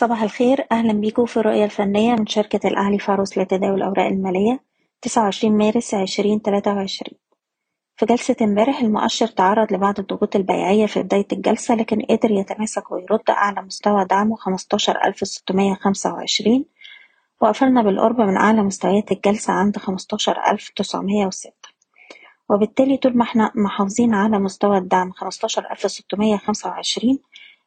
صباح الخير. أهلا بيكم في الرؤية الفنية من شركة الأهلي فاروس لتداول الأوراق المالية 29 مارس 2023 في جلسة امبارح المؤشر تعرض لبعض الضغوط البيعية في بداية الجلسة لكن قدر يتماسك ويرد أعلى مستوى دعمه 15625 وقفلنا بالقرب من أعلى مستويات الجلسة عند 15906 وبالتالي طول ما إحنا محافظين على مستوى الدعم 15625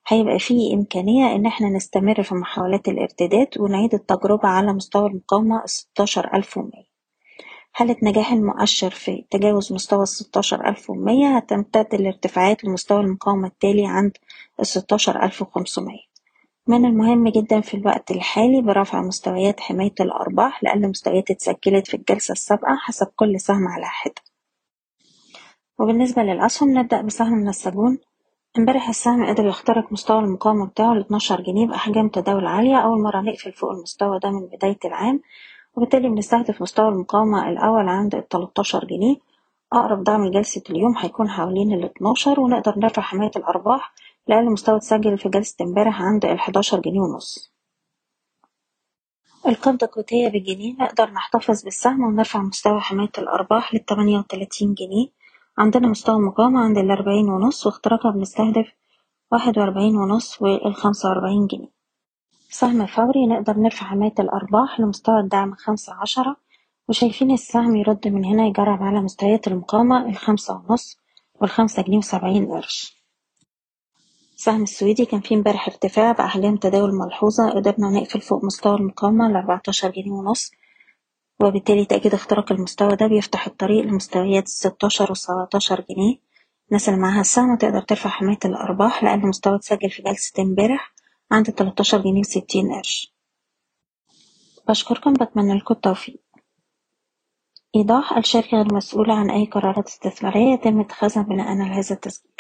هيبقى فيه إمكانية إن إحنا نستمر في محاولات الارتداد ونعيد التجربة على مستوى المقاومة الستاشر ألف ومية. حالة نجاح المؤشر في تجاوز مستوى الستاشر ألف ومية هتمتد الارتفاعات لمستوى المقاومة التالي عند الستاشر ألف وخمسمية. من المهم جدا في الوقت الحالي برفع مستويات حماية الأرباح لأقل مستويات اتسجلت في الجلسة السابقة حسب كل سهم على حدة. وبالنسبة للأسهم نبدأ بسهم النساجون امبارح السهم قدر يخترق مستوى المقاومة بتاعه لاتناشر جنيه بأحجام تداول عالية. أول مرة نقفل فوق المستوى ده من بداية العام وبالتالي بنستهدف مستوى المقاومة الأول عند التلاتاشر جنيه. أقرب دعم لجلسة اليوم هيكون حوالين الاتناشر ونقدر نرفع حماية الأرباح لأقل مستوى اتسجل في جلسة امبارح عند الحداشر جنيه ونص. القبضة القوتية بالجنيه نقدر نحتفظ بالسهم ونرفع مستوى حماية الأرباح للتمانية وتلاتين جنيه. عندنا مستوى مقاومة عند الأربعين ونص واختراقها بنستهدف واحد وأربعين ونص والخمسة وأربعين جنيه. سهم فوري نقدر نرفع حماية الأرباح لمستوى الدعم خمسة عشرة وشايفين السهم يرد من هنا يجرب على مستويات المقاومة الخمسة ونص والخمسة جنيه وسبعين قرش. السهم السويدي كان فيه امبارح ارتفاع بأحجام تداول ملحوظة قدرنا نقفل فوق مستوى المقاومة لأربعتاشر جنيه ونص وبالتالي تأكيد اختراق المستوى ده بيفتح الطريق لمستويات الستاشر والسبعتاشر جنيه. الناس اللي معاها السهم تقدر ترفع حماية الأرباح لأقل مستوى اتسجل في جلسة امبارح عند تلاتاشر جنيه وستين قرش. بشكركم بتمنى لكم التوفيق. إيضاح الشركة غير مسؤولة عن أي قرارات استثمارية يتم اتخاذها بناء على هذا التسجيل.